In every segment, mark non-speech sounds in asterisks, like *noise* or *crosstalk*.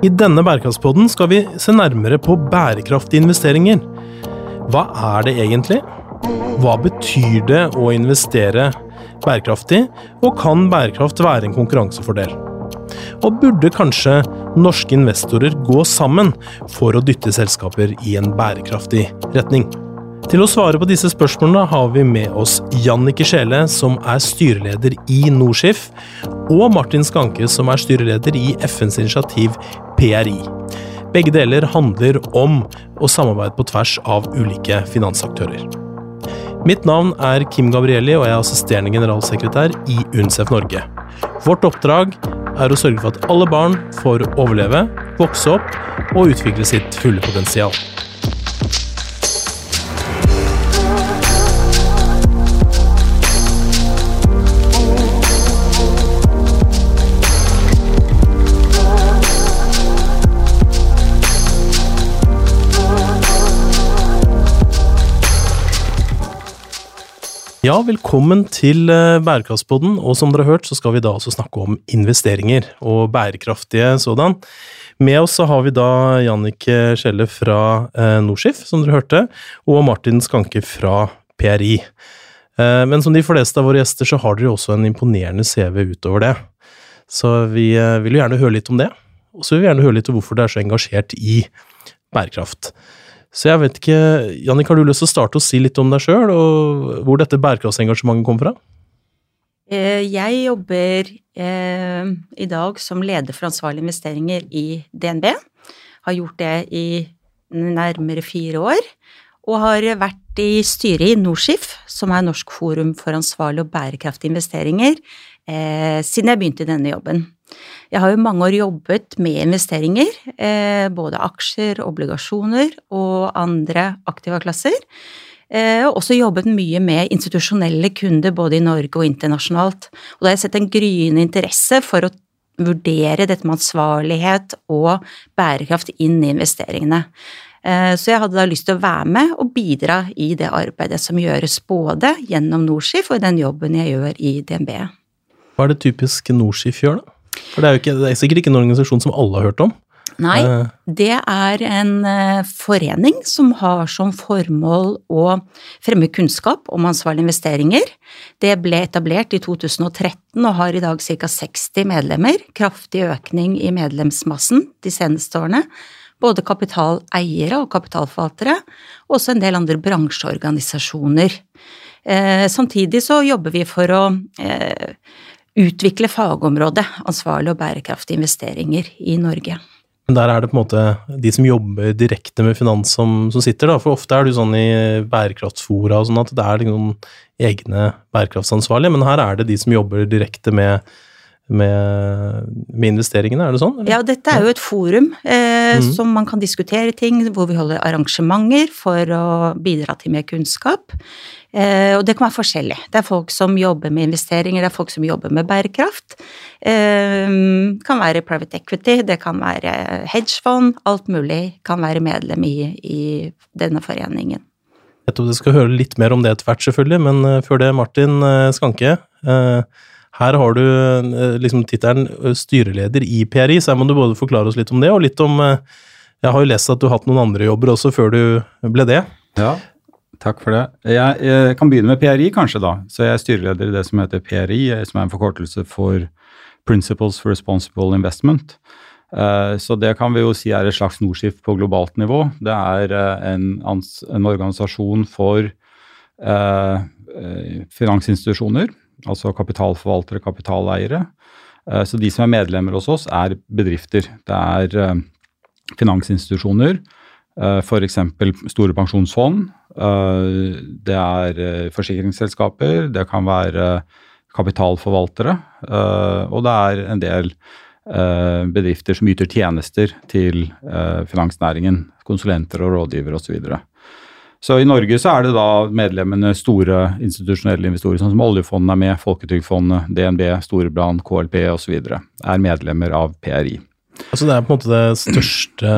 I denne bærekraftspodden skal vi se nærmere på bærekraftige investeringer. Hva er det egentlig? Hva betyr det å investere bærekraftig, og kan bærekraft være en konkurransefordel? Og burde kanskje norske investorer gå sammen for å dytte selskaper i en bærekraftig retning? Til å svare på disse spørsmålene har vi med oss Jannicke Skjele, som er styreleder i Norskif, og Martin Skanke, som er styreleder i FNs initiativ PRI. Begge deler handler om å samarbeide på tvers av ulike finansaktører. Mitt navn er Kim Gabrielli, og jeg er assisterende generalsekretær i UNCEF Norge. Vårt oppdrag er å sørge for at alle barn får overleve, vokse opp og utvikle sitt fulle potensial. Ja, velkommen til eh, Bærekraftspodden. Og som dere har hørt, så skal vi da også snakke om investeringer, og bærekraftige sådan. Med oss så har vi da Jannike Skjelle fra eh, Norskif, som dere hørte, og Martin Skanke fra PRI. Eh, men som de fleste av våre gjester, så har dere også en imponerende CV utover det. Så vi vil jo gjerne høre litt om det. Og så vil vi gjerne høre litt om hvorfor dere er så engasjert i bærekraft. Så jeg vet ikke, Jannik, har du lyst til å starte å si litt om deg sjøl, og hvor dette bærekraftsengasjementet kom fra? Eh, jeg jobber eh, i dag som leder for ansvarlige investeringer i DNB. Har gjort det i nærmere fire år. Og har vært i styret i Norskif, som er Norsk forum for ansvarlige og bærekraftige investeringer, eh, siden jeg begynte i denne jobben. Jeg har jo mange år jobbet med investeringer, eh, både aksjer, obligasjoner og andre aktive klasser. og også jobbet mye med institusjonelle kunder både i Norge og internasjonalt. Og da har jeg sett en gryende interesse for å vurdere dette med ansvarlighet og bærekraft inn i investeringene. Eh, så jeg hadde da lyst til å være med og bidra i det arbeidet som gjøres både gjennom Norskif og i den jobben jeg gjør i DNB. Hva er det typisk Norskif gjør, da? For det er ikke, det er sikkert ikke en organisasjon som alle har hørt om? Nei, eh. det er en eh, forening som har som formål å fremme kunnskap om ansvarlige investeringer. Det ble etablert i 2013 og har i dag ca. 60 medlemmer. Kraftig økning i medlemsmassen de seneste årene. Både kapitaleiere og kapitalforvaltere, og også en del andre bransjeorganisasjoner. Eh, samtidig så jobber vi for å utvikle fagområdet ansvarlige og bærekraftige investeringer i Norge. Men der er det på en måte de som jobber direkte med finans som, som sitter, da. For ofte er det jo sånn i bærekraftsfora og sånn at det er noen egne bærekraftsansvarlige, men her er det de som jobber direkte med med, med, investeringene, er det sånn? Eller? Ja, dette er jo et forum eh, mm. som man kan diskutere ting, hvor vi holder arrangementer for å bidra til mer kunnskap. Eh, og det kan være forskjellig. Det er folk som jobber med investeringer, det er folk som jobber med bærekraft. Eh, det kan være private equity, det kan være hedgefond, alt mulig kan være medlem i, i denne foreningen. Jeg tror du skal høre litt mer om det etter hvert, selvfølgelig, men eh, før det, Martin eh, Skanke. Eh, her har du eh, liksom tittelen eh, styreleder i PRI, så her må du både forklare oss litt om det, og litt om eh, Jeg har jo lest at du har hatt noen andre jobber også før du ble det. Ja, takk for det. Jeg, jeg kan begynne med PRI, kanskje, da. Så jeg er styreleder i det som heter PRI, som er en forkortelse for Principles for Responsible Investment. Så det kan vi jo si er et slags Nordskift på globalt nivå. Det er en, en organisasjon for eh, finansinstitusjoner altså kapitalforvaltere, kapitaleiere. Eh, så de som er medlemmer hos oss, er bedrifter. Det er eh, finansinstitusjoner, eh, f.eks. store pensjonsfond. Det er forsikringsselskaper, det kan være kapitalforvaltere, og det er en del bedrifter som yter tjenester til finansnæringen. Konsulenter og rådgivere osv. Så i Norge så er det da medlemmene store institusjonelle investorer, sånn som oljefondet er med, Folketrygdfondet, DNB, Storebrand, KLP osv. er medlemmer av PRI. Altså Det er på en måte det største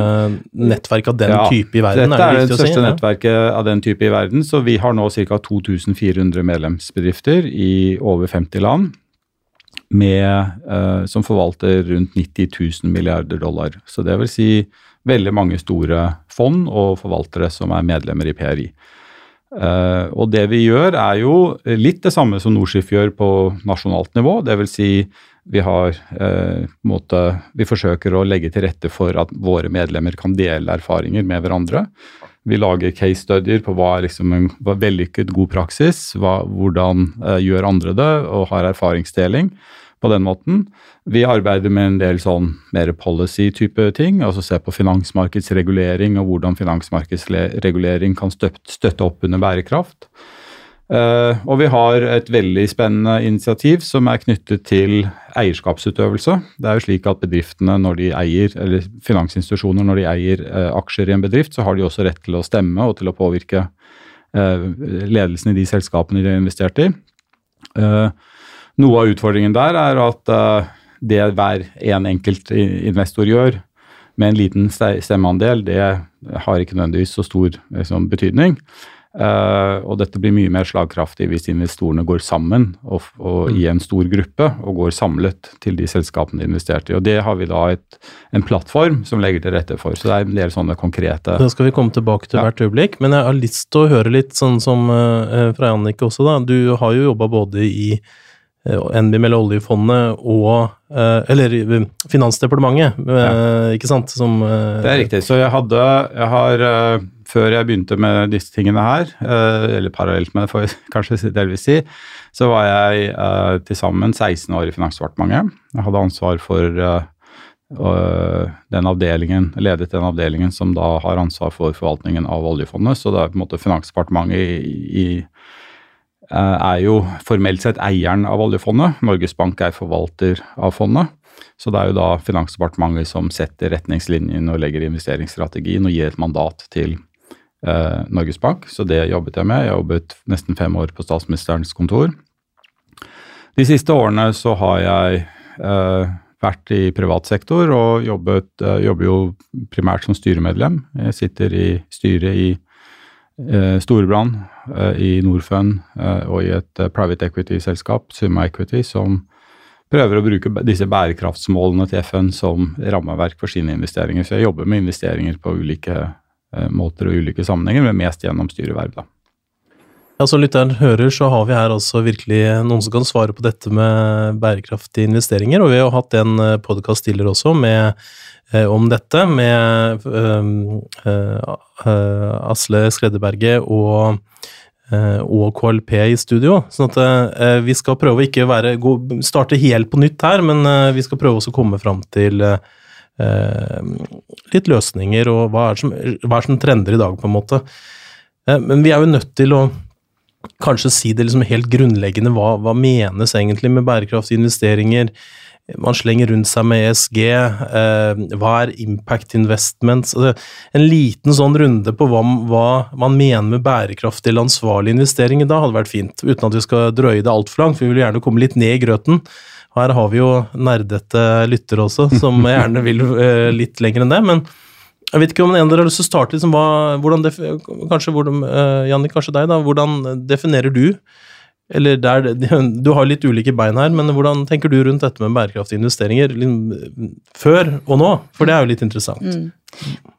nettverket av den ja, type i verden? Dette er det, det største si? nettverket av den type i verden. Så vi har nå ca. 2400 medlemsbedrifter i over 50 land. med, uh, som forvalter rundt 90 000 milliarder dollar. Så det vil si veldig mange store fond og forvaltere som er medlemmer i PRI. Uh, og det vi gjør, er jo litt det samme som Norskif gjør på nasjonalt nivå. Vil si vi har uh, måte, Vi forsøker å legge til rette for at våre medlemmer kan dele erfaringer med hverandre. Vi lager case studier på hva er liksom en vellykket god praksis, hva, hvordan uh, gjør andre det, og har erfaringsdeling på den måten. Vi arbeider med en del sånn mer policy-type ting, altså se på finansmarkedsregulering og hvordan finansmarkedsregulering kan støtte opp under bærekraft. Uh, og vi har et veldig spennende initiativ som er knyttet til eierskapsutøvelse. Det er jo slik at bedriftene når de eier, eller finansinstitusjoner når de eier uh, aksjer i en bedrift, så har de også rett til å stemme og til å påvirke uh, ledelsen i de selskapene de har investert i. noe av utfordringen der er at det hver en enkelt investor gjør med en liten stemmeandel, det har ikke nødvendigvis så stor liksom, betydning. Uh, og dette blir mye mer slagkraftig hvis investorene går sammen og, og mm. i en stor gruppe og går samlet til de selskapene de investerte i. Og Det har vi da et, en plattform som legger til rette for. Så det er en del sånne konkrete Det skal vi komme tilbake til ja. hvert øyeblikk, men jeg har lyst til å høre litt sånn som uh, fra Jannicke også, da. Du har jo jobba både i NBIM eller oljefondet og Eller Finansdepartementet, ja. ikke sant? Som, det er riktig. Så jeg hadde Jeg har før jeg begynte med disse tingene her, eh, eller parallelt med det, får jeg *laughs* kanskje delvis si, så var jeg til sammen 16 år i Finansdepartementet. Jeg hadde ansvar for den avdelingen, ledet den avdelingen som da har ansvar for forvaltningen av oljefondet. Så det er på en måte Finansdepartementet i, i, er jo formelt sett eieren av oljefondet. Norges Bank er forvalter av fondet. Så det er jo da Finansdepartementet som setter retningslinjen og legger investeringsstrategien og gir et mandat til eh, Norges Bank, så det jobbet jeg med. Jeg jobbet nesten fem år på statsministerens kontor. De siste årene så har jeg eh, vært i privat sektor og jobbet, eh, jobber jo primært som styremedlem. Jeg sitter i styret i eh, Storebrand, eh, i Norfund eh, og i et private equity-selskap, Summa Equity, som prøver å bruke disse bærekraftsmålene til FN som rammeverk for sine investeringer. Så jeg jobber med investeringer på ulike Eh, måter og ulike sammenhenger, men mest gjennom styreverv. da. Ja, Som lytteren hører, så har vi her altså virkelig noen som kan svare på dette med bærekraftige investeringer. Og vi har hatt en eh, podkast tidligere også med, eh, om dette, med eh, eh, Asle Skreddeberget og, eh, og KLP i studio. sånn at vi skal prøve å ikke være, gå, starte helt på nytt her, men vi skal prøve å komme fram til Eh, litt løsninger, og hva er, som, hva er som trender i dag, på en måte. Eh, men vi er jo nødt til å kanskje si det liksom helt grunnleggende. Hva, hva menes egentlig med bærekraftige investeringer? Man slenger rundt seg med ESG. Eh, hva er impact investments? Altså, en liten sånn runde på hva, hva, man mener med bærekraftig eller ansvarlig investering da hadde vært fint. Uten at vi skal drøye det altfor langt, for vi vil gjerne komme litt ned i grøten. Her har vi jo nerdete lyttere også, som *laughs* gjerne vil eh, litt lenger enn det. Men jeg vet ikke om en dere har lyst til å starte liksom, hva, hvordan kanskje, hvordan, uh, Jannik, kanskje deg, da. Hvordan definerer du eller der, *laughs* Du har litt ulike bein her, men hvordan tenker du rundt dette med bærekraftige investeringer før og nå? For det er jo litt interessant. Mm.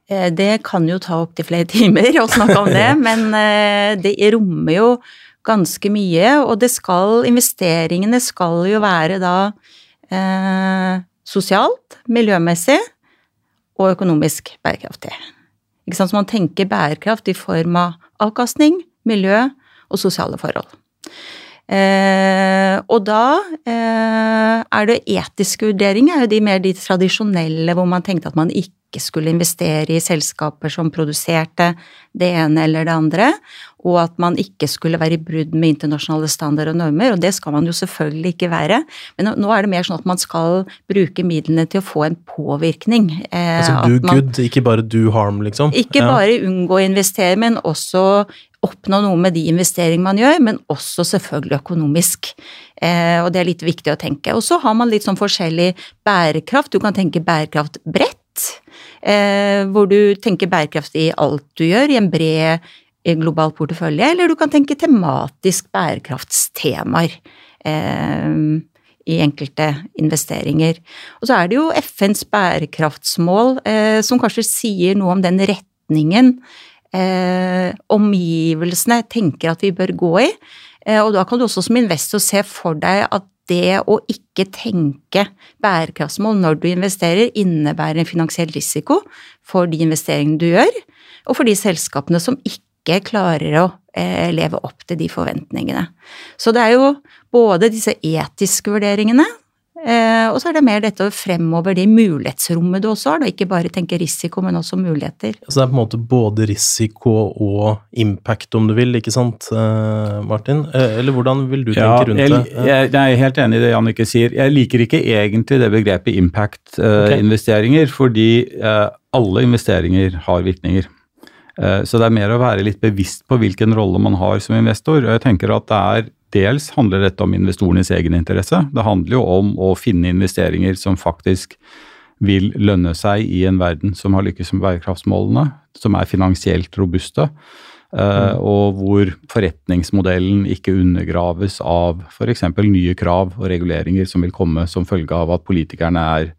Eh, det kan jo ta opptil flere *laughs* timer å snakke om *laughs* det, men det rommer jo ganske mye, og det skal, investeringene skal jo være da eh, sosialt, miljømessig og økonomisk bærekraftig. Ikke sant? Så man tenker bærekraft i form av avkastning, miljø og sosiale forhold. Eh, og da eh, er det etiske vurderinger, er jo de mer de tradisjonelle hvor man tenkte at man ikke skulle investere i selskaper som produserte det ene eller det andre, og at man ikke skulle være i brudd med internasjonale standarder og normer, og det skal man jo selvfølgelig ikke være. Men nå er det mer sånn at man skal bruke midlene til å få en påvirkning. Eh, altså do man, good, ikke bare do harm, liksom? Ikke ja. bare unngå å investere, men også oppnå noe med de investeringene man gjør, men også selvfølgelig økonomisk. Eh, og det er litt viktig å tenke. Og så har man litt sånn forskjellig bærekraft. Du kan tenke bærekraft bredt eh, hvor du tenker bærekraft i alt du gjør, i en bred global portefølje, eller du kan tenke tematisk bærekraftstemaer. Eh, i enkelte investeringer. Og så er det jo FNs bærekraftsmål eh, som kanskje sier noe om den retningen eh, omgivelsene tenker at vi bør gå i. Eh, og da kan du også som investor se for deg at det å ikke tenke bærekraftsmål når du investerer, innebærer en finansiell risiko for de investeringene du gjør, og for de selskapene som ikke klarer å eh, leve opp til de forventningene. Så det er jo både disse etiske vurderingene og så er det mer dette å fremover det mulighetsrommet du også har, da. ikke bare tenke risiko, men også muligheter. Så det er på en måte både risiko og impact, om du vil, ikke sant eh, Martin? Eh, eller hvordan vil du tenke ja, rundt jeg, det? Jeg, jeg, er helt enig i det Jannicke sier. Jeg liker ikke egentlig det begrepet impact-investeringer, okay. fordi alle investeringer har virkninger. Så det er mer å være litt bevisst på hvilken rolle man har som investor. Jeg tenker at det er Dels handler dette om investorenes egeninteresse. Det handler jo om å finne investeringer som faktisk vil lønne seg i en verden som har lykkes med bærekraftsmålene, som er finansielt robuste, uh, og hvor forretningsmodellen ikke undergraves av f.eks. nye krav og reguleringer som vil komme som følge av at politikerne er,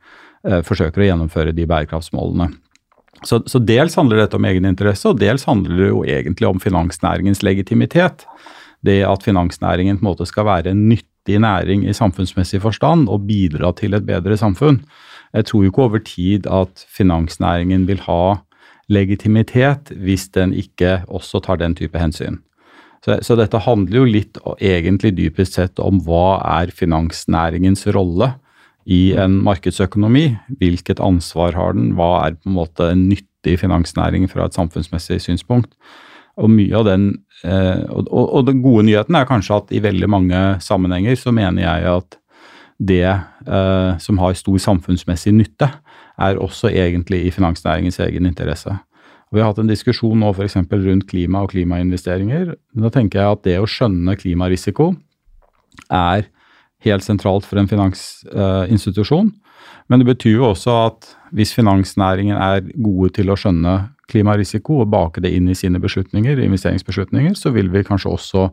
uh, forsøker å gjennomføre de bærekraftsmålene. Så, så, dels handler dette om egeninteresse, og dels handler det jo egentlig om finansnæringens legitimitet det at finansnæringen på en måte skal være en nyttig næring i samfunnsmessig forstand og bidra til et bedre samfunn. Jeg tror jo ikke over tid at finansnæringen vil ha legitimitet hvis den ikke også tar den type hensyn. Så, så dette handler jo litt og egentlig dypest sett om hva er finansnæringens rolle i en markedsøkonomi. Hvilket ansvar har den, hva er på en måte en nyttig finansnæring fra et samfunnsmessig synspunkt. Og mye av den eh, og, og, og, den gode nyheten er kanskje at i veldig mange sammenhenger så mener jeg at det eh, som har stor samfunnsmessig nytte, er også egentlig i finansnæringens egen interesse. Og vi har hatt en diskusjon nå f.eks. rundt klima og klimainvesteringer. Da tenker jeg at det å skjønne klimarisiko er helt sentralt for en finansinstitusjon. Men det betyr jo også at hvis finansnæringen er gode til å skjønne klimarisiko og bake det inn i sine beslutninger, investeringsbeslutninger, så vil vi kanskje også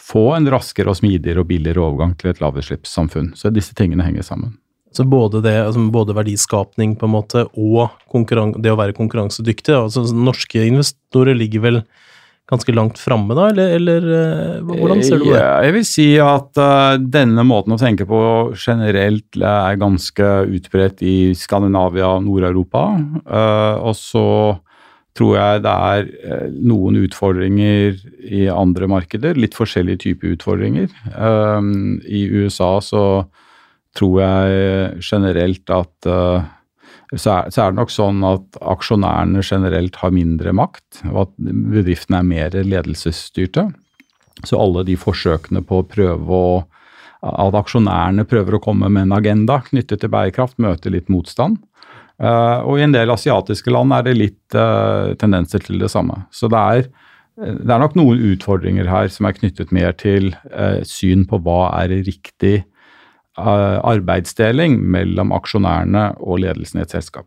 få en raskere og smidigere og billigere overgang til et lavutslippssamfunn. Så disse tingene henger sammen. Så både, det, altså både verdiskapning på en måte og det å være konkurransedyktig. altså Norske investorer ligger vel ganske langt framme, da, eller, eller, eh, hvordan ser du på det? Ja, jeg vil si at uh, denne måten å tenke på generelt er ganske utbredt i Skandinavia og Nord-Europa. Uh, og så tror jeg det er eh, noen utfordringer i andre markeder. Litt forskjellige typer utfordringer. Um, I USA så tror jeg generelt at er, så er, det nok sånn at aksjonærene generelt har mindre makt, og at bedriftene er mer ledelsesstyrte. Så alle de forsøkene på å prøve å At aksjonærene prøver å komme med en agenda knyttet til bærekraft, møter litt motstand. Uh, og i en del asiatiske land er det litt uh, tendenser til det samme. Så det er, det er, nok noen utfordringer her som er knyttet mer til syn på hva er riktig arbeidsdeling mellom aksjonærene og ledelsen i et selskap.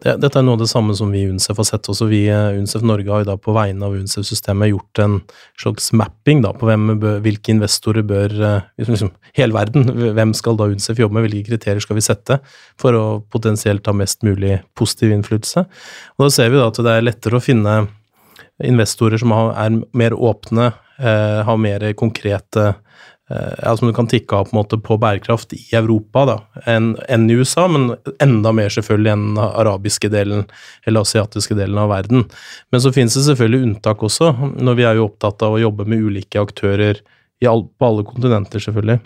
Dette er noe av det samme som vi i UNCEF har sett. Også vi UNCEF Norge har jo da på vegne av UNCEF-systemet gjort en slags mapping da, på hvem, hvilke investorer bør eh, liksom, Hele verden. Hvem skal da UNCEF jobbe med? Hvilke kriterier skal vi sette for å potensielt ha mest mulig positiv innflytelse? Og Da ser vi da at det er lettere å finne investorer som er mer åpne, eh, har mer konkrete ja, som du kan tikke av på, en måte på bærekraft i Europa enn en i USA, men enda mer selvfølgelig enn den arabiske delen eller asiatiske delen av verden. Men så finnes det selvfølgelig unntak også, når vi er jo opptatt av å jobbe med ulike aktører all, på alle kontinenter, selvfølgelig.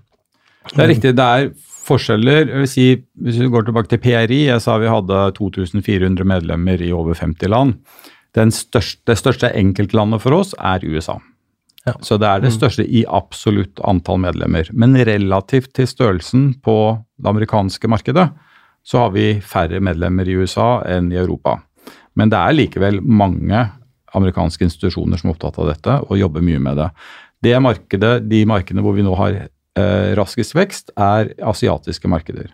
Det er riktig. Det er forskjeller. Jeg vil si, Hvis vi går tilbake til PRI, jeg sa vi hadde 2400 medlemmer i over 50 land. Største, det største enkeltlandet for oss er USA. Ja. Så det er det mm. største i absolutt antall medlemmer. Men relativt til størrelsen på det amerikanske markedet, så har vi færre medlemmer i USA enn i Europa. Men det er likevel mange amerikanske institusjoner som er opptatt av dette og jobber mye med det. det markedet, de markedene hvor vi nå har eh, raskest vekst, er asiatiske markeder.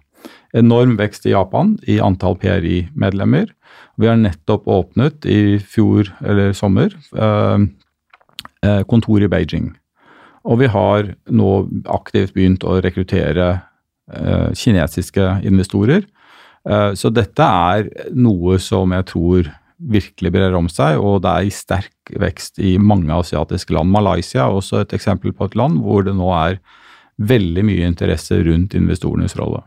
Enorm vekst i Japan i antall PRI-medlemmer. Vi har nettopp åpnet i fjor, eller sommer, eh, kontor i Beijing. Og vi har nå aktivt begynt å rekruttere eh, kinesiske investorer. Eh, så dette er noe som jeg tror virkelig brer om seg, og det er i sterk vekst i mange asiatiske land. Malaysia er også et eksempel på et land hvor det nå er veldig mye interesse rundt investorenes rolle.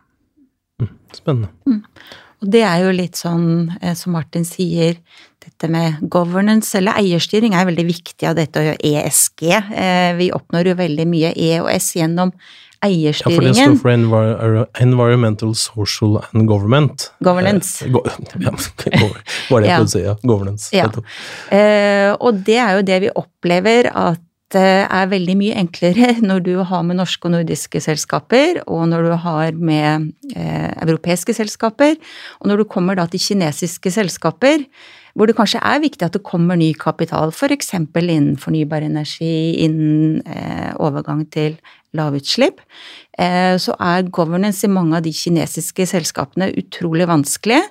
Mm, spennende. Mm. Og det er jo litt sånn eh, som Martin sier, dette med governance eller eierstyring er veldig viktig av dette å gjøre ESG. Eh, vi oppnår jo veldig mye E og S gjennom eierstyringen. Ja, for det står for Environmental, Social and Government. Governance. Eh, go *laughs* ja, var det jeg prøvde å si, ja. Governance. Ja. Eh, og det er jo det vi opplever at er veldig mye enklere *laughs* når du har med norske og nordiske selskaper, og når du har med eh, europeiske selskaper, og når du kommer da til kinesiske selskaper, hvor det kanskje er viktig at det kommer ny kapital, f.eks. innen fornybar energi, innen eh, overgang til lavutslipp, eh, så er governance i mange av de kinesiske selskapene utrolig vanskelig.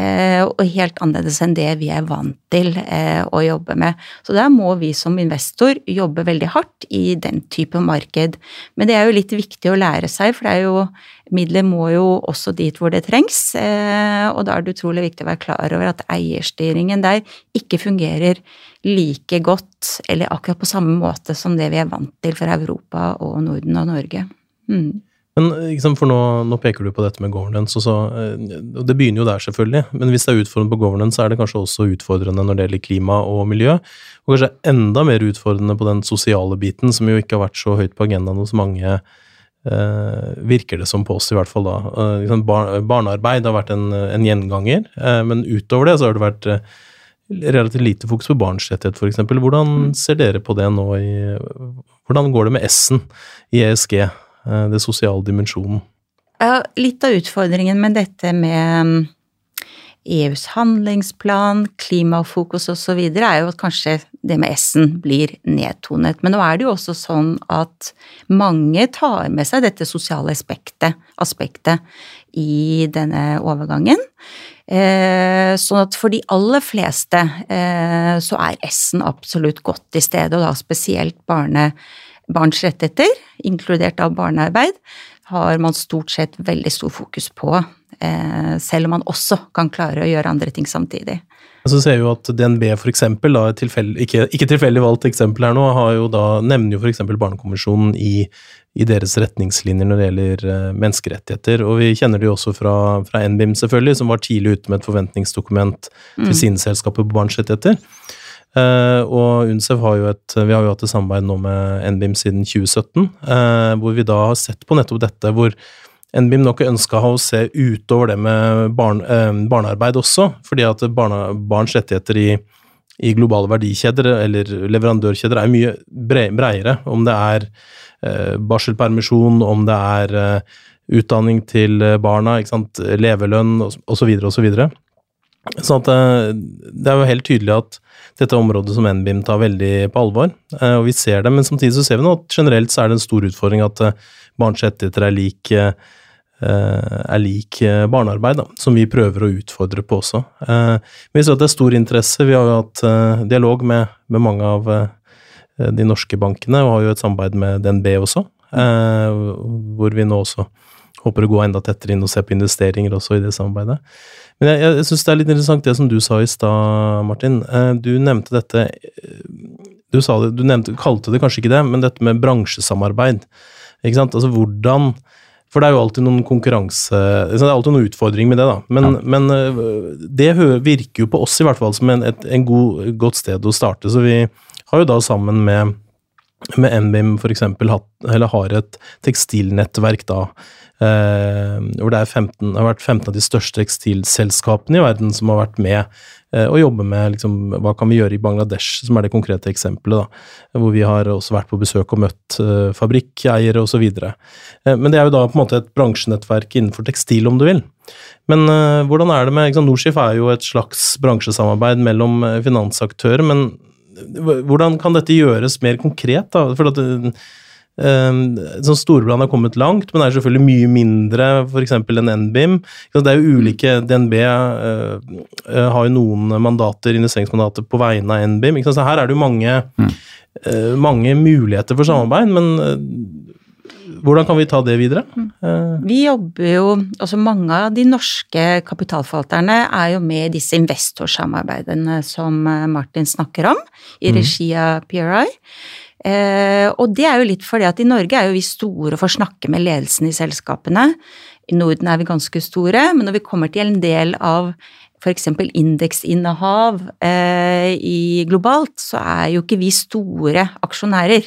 Eh, og helt annerledes enn det vi er vant til eh, å jobbe med. Så der må vi som investor jobbe veldig hardt i den type marked. Men det er jo litt viktig å lære seg, for det er jo midler må jo også dit hvor det trengs. Eh, og da er det utrolig viktig å være klar over at eierstyringen der ikke fungerer like godt eller akkurat på samme måte som det vi er vant til fra Europa og Norden og Norge. Mm. Men liksom, for nå, nå, peker du på dette med governance, og, så, eh, og det begynner jo der, selvfølgelig. Men hvis det er utfordrende på governance, så er det kanskje også utfordrende når det gjelder klima og miljø. Og kanskje enda mer utfordrende på den sosiale biten, som jo ikke har vært så høyt på agendaen hos mange. Eh, virker det som på oss, i hvert fall da. Eh, liksom bar, barnearbeid har vært en, en gjenganger, eh, men utover det så har det vært eh, relativt lite fokus på barns rettighet, f.eks. Hvordan mm. ser dere på det nå i Hvordan går det med S-en i ESG? Eh, det sosiale dimensjonen. Ja, litt av utfordringen med dette med EUs mm, e handlingsplan, klimafokus osv. er jo at kanskje det med S-en blir nedtonet. Men nå er det jo også sånn at mange tar med seg dette sosiale aspektet, aspektet i denne overgangen. Eh, sånn at for de aller fleste eh, så er S-en absolutt godt i stedet, og da spesielt barne barns rettigheter, inkludert av barnearbeid, har man stort sett veldig stor fokus på. Eh, selv om man også kan klare å gjøre andre ting samtidig. Så ser vi jo at DNB for eksempel, da, tilfell, ikke, ikke, tilfeldig valgt eksempel her nå, har jo da, nevner jo f.eks. Barnekonvensjonen i, i, deres retningslinjer når det gjelder uh, menneskerettigheter. Og vi kjenner det jo også fra, fra NBIM, selvfølgelig, som var tidlig ute med et forventningsdokument til mm. sine selskaper på barns rettigheter. Uh, og UNCEF har jo et Vi har jo hatt et samarbeid nå med NBIM siden 2017, uh, eh, hvor vi da har sett på nettopp dette, hvor NBIM nok ønska å se utover det med barn, uh, barnearbeid også, fordi at barna, barns rettigheter i, i, globale verdikjeder eller leverandørkjeder er mye breiere. Om det er barselpermisjon, om det er utdanning til barna, ikke sant? levelønn osv. osv. Sånn at det er jo helt tydelig at dette området som NBIM tar veldig på alvor. Eh, og vi ser det, men samtidig så ser vi nå at generelt så er det en stor utfordring at eh, barns rettigheter er lik, eh, er lik barnearbeid, da, som vi prøver å utfordre på også. Vi ser at det er stor interesse. Vi har jo hatt dialog med, med mange av de norske bankene, og har jo et samarbeid med DNB også, hvor vi nå også håper å gå enda tettere inn og se på investeringer også i det samarbeidet. Men jeg, jeg syns det er litt interessant det som du sa i stad, Martin. Eh, du nevnte dette Du sa det, du nevnte, kalte det kanskje ikke det, men dette med bransjesamarbeid. Ikke sant? Altså hvordan For det er jo alltid noen konkurranse Det er alltid noen utfordring med det, da. Men, ja. men eh, det virker jo på oss i hvert fall som en, et en god, godt sted å starte. Så vi har jo da sammen med med NBIM f.eks. har et tekstilnettverk da, Eh, hvor det 15, har vært 15 av de største tekstilselskapene i verden som har vært med eh, og jobber med liksom, hva kan vi gjøre i Bangladesh, som er det konkrete eksempelet. da, Hvor vi har også vært på besøk og møtt uh, fabrikkeiere osv. Uh, men det er jo da på en måte et bransjenettverk innenfor tekstil, om du vil. Men uh, hvordan er det med liksom, Norskif er jo et slags bransjesamarbeid mellom finansaktører, men hvordan kan dette gjøres mer konkret? da, for at Ehm, sånn Storbrann har kommet langt, men er selvfølgelig mye mindre f.eks. enn NBIM. Det er jo ulike DNB uh, uh, har jo noen mandater, investeringsmandater på vegne av NBIM. Så her er det jo mange, mm. uh, mange muligheter for samarbeid, men hvordan kan vi ta det videre? Eh. Vi jobber jo Altså mange av de norske kapitalforvalterne er jo med i disse investorsamarbeidene som eh, Martin snakker om, i mm. regi av PRI. Eh, og det er jo litt fordi at i Norge er jo vi store for å snakke med ledelsen i selskapene. I Norden er vi ganske store, men når vi kommer til en del av f.eks. indeksinnehav eh, globalt, så er jo ikke vi store aksjonærer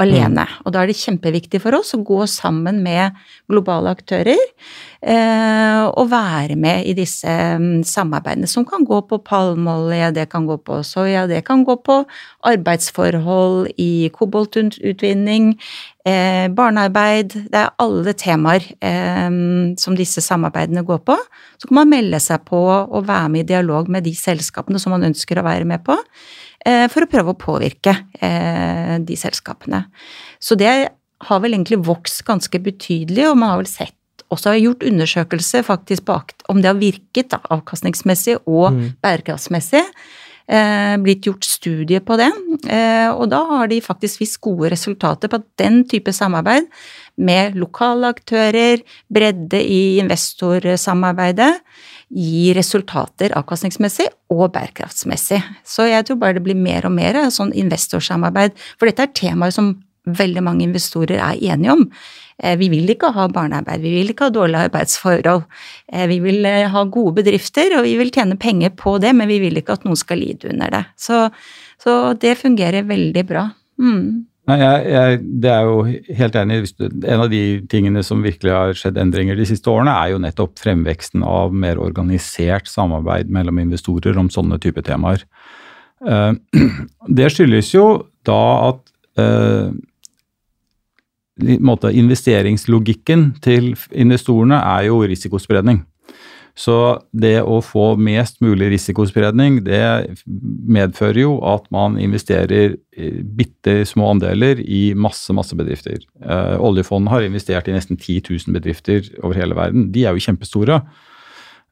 alene. Mm. Og da er det kjempeviktig for oss å gå sammen med globale aktører eh, og være med i disse um, samarbeidene, som kan gå på palmeolje, det kan gå på soya, det kan gå på arbeidsforhold i koboltutvinning, eh, barnearbeid Det er alle temaer eh, som disse samarbeidene går på. Så kan man melde seg på og være med i dialog med de selskapene som man ønsker å være med på. Eh, for å prøve å påvirke eh, de selskapene. Så det har vel egentlig vokst ganske betydelig, og man har vel sett også har gjort undersøkelser faktisk bak om det har virket da, avkastningsmessig og mm. bærekraftsmessig. Eh, blitt gjort studier på det, eh, og da har de faktisk vist gode resultater på at den type samarbeid med lokale aktører, bredde i investorsamarbeidet, gir resultater avkastningsmessig og bærekraftsmessig. Så jeg tror bare det blir mer og mer sånn investorsamarbeid, for dette er temaer som veldig mange investorer er enige om. Eh, vi vil ikke ha barnearbeid, vi vil ikke ha dårlige arbeidsforhold. Eh, vi vil eh, ha gode bedrifter, og vi vil tjene penger på det, men vi vil ikke at noen skal lide under det. Så, så det fungerer veldig bra. Mm. Nei, jeg, jeg, det er jo helt enig. En av de tingene som virkelig har skjedd endringer de siste årene, er jo nettopp fremveksten av mer organisert samarbeid mellom investorer om sånne type temaer. Uh, *clears throat* det skyldes jo da at uh, investeringslogikken til investorene er jo risikospredning. Så det å få mest mulig risikospredning, det medfører jo at man investerer bitte små andeler i masse, masse bedrifter. Eh, oljefondet har investert i nesten 10 000 bedrifter over hele verden. De er jo kjempestore.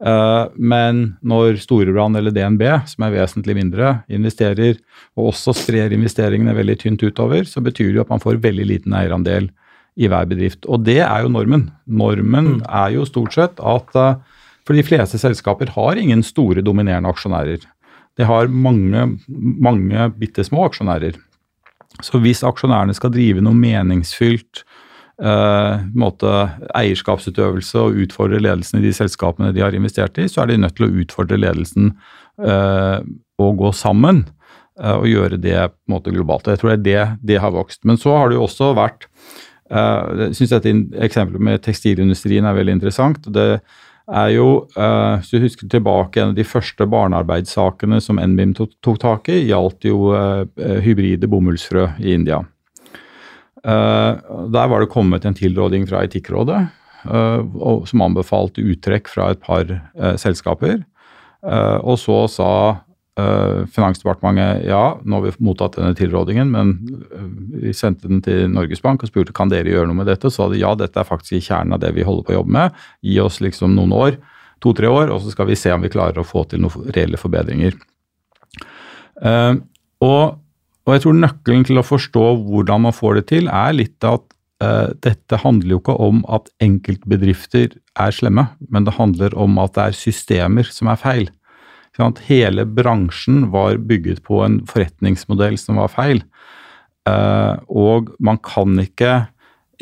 Eh, men når Storebrand eller DNB, som er vesentlig mindre, investerer, og også sprer investeringene veldig tynt utover, så betyr det jo at man får veldig liten eierandel i hver bedrift. Og det er jo normen. Normen mm. er jo stort sett at uh, for de fleste selskaper har ingen store, dominerende aksjonærer. De har mange, mange bitte små aksjonærer. Så hvis aksjonærene skal drive noe meningsfylt eh, måte, eierskapsutøvelse og utfordre ledelsen i de selskapene de har investert i, så er de nødt til å utfordre ledelsen eh, og gå sammen eh, og gjøre det på en måte globalt. Jeg tror det er det det har vokst. Men så har det jo også vært eh, Jeg syns dette eksempelet med tekstilindustrien er veldig interessant. det er jo, uh, hvis du husker tilbake, en av de første barnearbeidssakene som NBIM tok, tok tak i, gjaldt jo uh, hybride bomullsfrø i India. Uh, der var det kommet en tilråding fra Etikkrådet som anbefalte uttrekk fra et par selskaper. og så sa Uh, Finansdepartementet ja, nå har vi mottatt denne tilrådingen, men uh, vi sendte den til Norges Bank og spurte kan dere gjøre noe med dette. Så sa de ja, dette er faktisk i kjernen av det vi holder på å jobbe med. Gi oss liksom noen år, to-tre år, og så skal vi se om vi klarer å få til noen reelle forbedringer. Uh, og, og, jeg tror nøkkelen til å forstå hvordan man får det til, er litt at dette handler jo ikke om at enkeltbedrifter er slemme, men det handler om at det er systemer som er feil. Hele bransjen var bygget på en forretningsmodell som var feil. Eh, og man kan ikke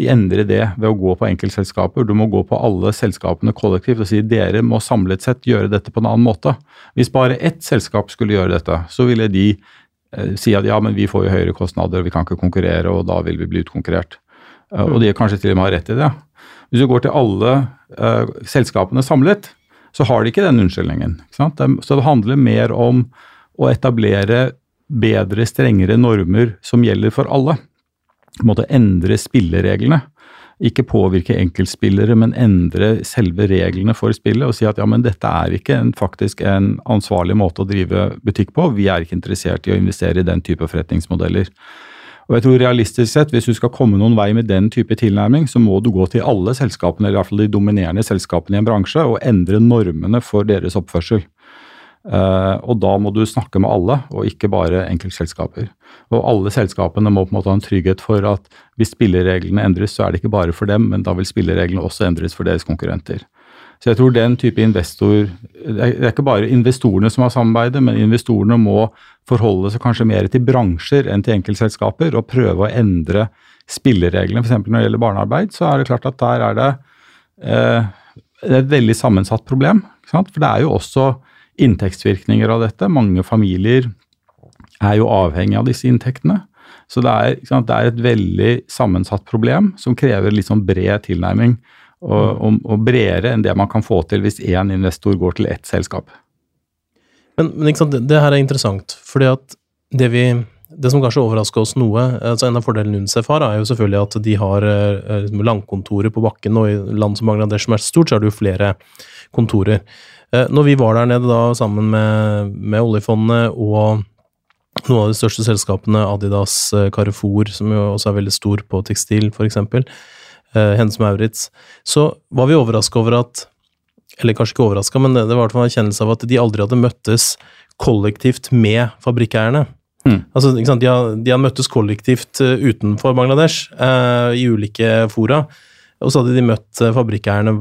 endre det ved å gå på enkeltselskaper. Du må gå på alle selskapene kollektivt og si dere må samlet sett gjøre dette på en annen måte. Hvis bare ett selskap skulle gjøre dette, så ville de eh, si at ja, men vi får jo høyere kostnader, og vi kan ikke konkurrere, og da vil vi bli utkonkurrert. Eh, og de kanskje til og med har rett i det. Hvis du går til alle uh, selskapene samlet, så har de ikke den unnskyldningen. Ikke så det handler mer om å etablere bedre, strengere normer som gjelder for alle. På en måte endre spillereglene. Ikke påvirke enkeltspillere, men endre selve reglene for spillet og si at ja, men dette er ikke en, faktisk en ansvarlig måte å drive butikk på. Vi er ikke interessert i å investere i den type forretningsmodeller. Og jeg tror realistisk sett, Hvis du skal komme noen vei med den type tilnærming, så må du gå til alle selskapene, eller i hvert fall de dominerende selskapene i en bransje, og endre normene for deres oppførsel. Uh, og da må du snakke med alle, og ikke bare enkeltselskaper. Og alle selskapene må på en måte ha en trygghet for at hvis spillereglene endres, så er det ikke bare for dem, men da vil spillereglene også endres for deres konkurrenter. Så jeg tror den type investor Det er ikke bare investorene som har samarbeidet, men investorene må forholde seg kanskje mer til bransjer enn til enkeltselskaper, og prøve å endre spillereglene. F.eks. når det gjelder barnearbeid, så er det klart at der er det eh, et veldig sammensatt problem. For det er jo også inntektsvirkninger av dette. Mange familier er jo avhengig av disse inntektene. Så det er, det er et veldig sammensatt problem som krever litt sånn bred tilnærming. Og, og, og, bredere enn det man kan få til hvis én investor går til ett selskap. Men, men det, det, her er interessant, fordi at det vi det som kanskje overrasker oss noe, altså En av fordelene UNCEF har, er jo selvfølgelig at de har landkontorer langkontorer på bakken. Og i land som Bangladesh, som er stort, så er det jo flere kontorer. Eh, når vi var der nede da sammen med, med oljefondet og noen av de største selskapene, Adidas, eh, Carrefour, som jo også er veldig stor på tekstil, f.eks., Hennes Maurits, så var vi overraska over at Eller kanskje ikke overraska, men det var i en erkjennelse av at de aldri hadde møttes kollektivt med fabrikkeierne. Mm. Altså, de, har, de, har, møttes kollektivt uh, utenfor Bangladesh eh, i ulike fora, og så hadde de møtt uh, fabrikkeierne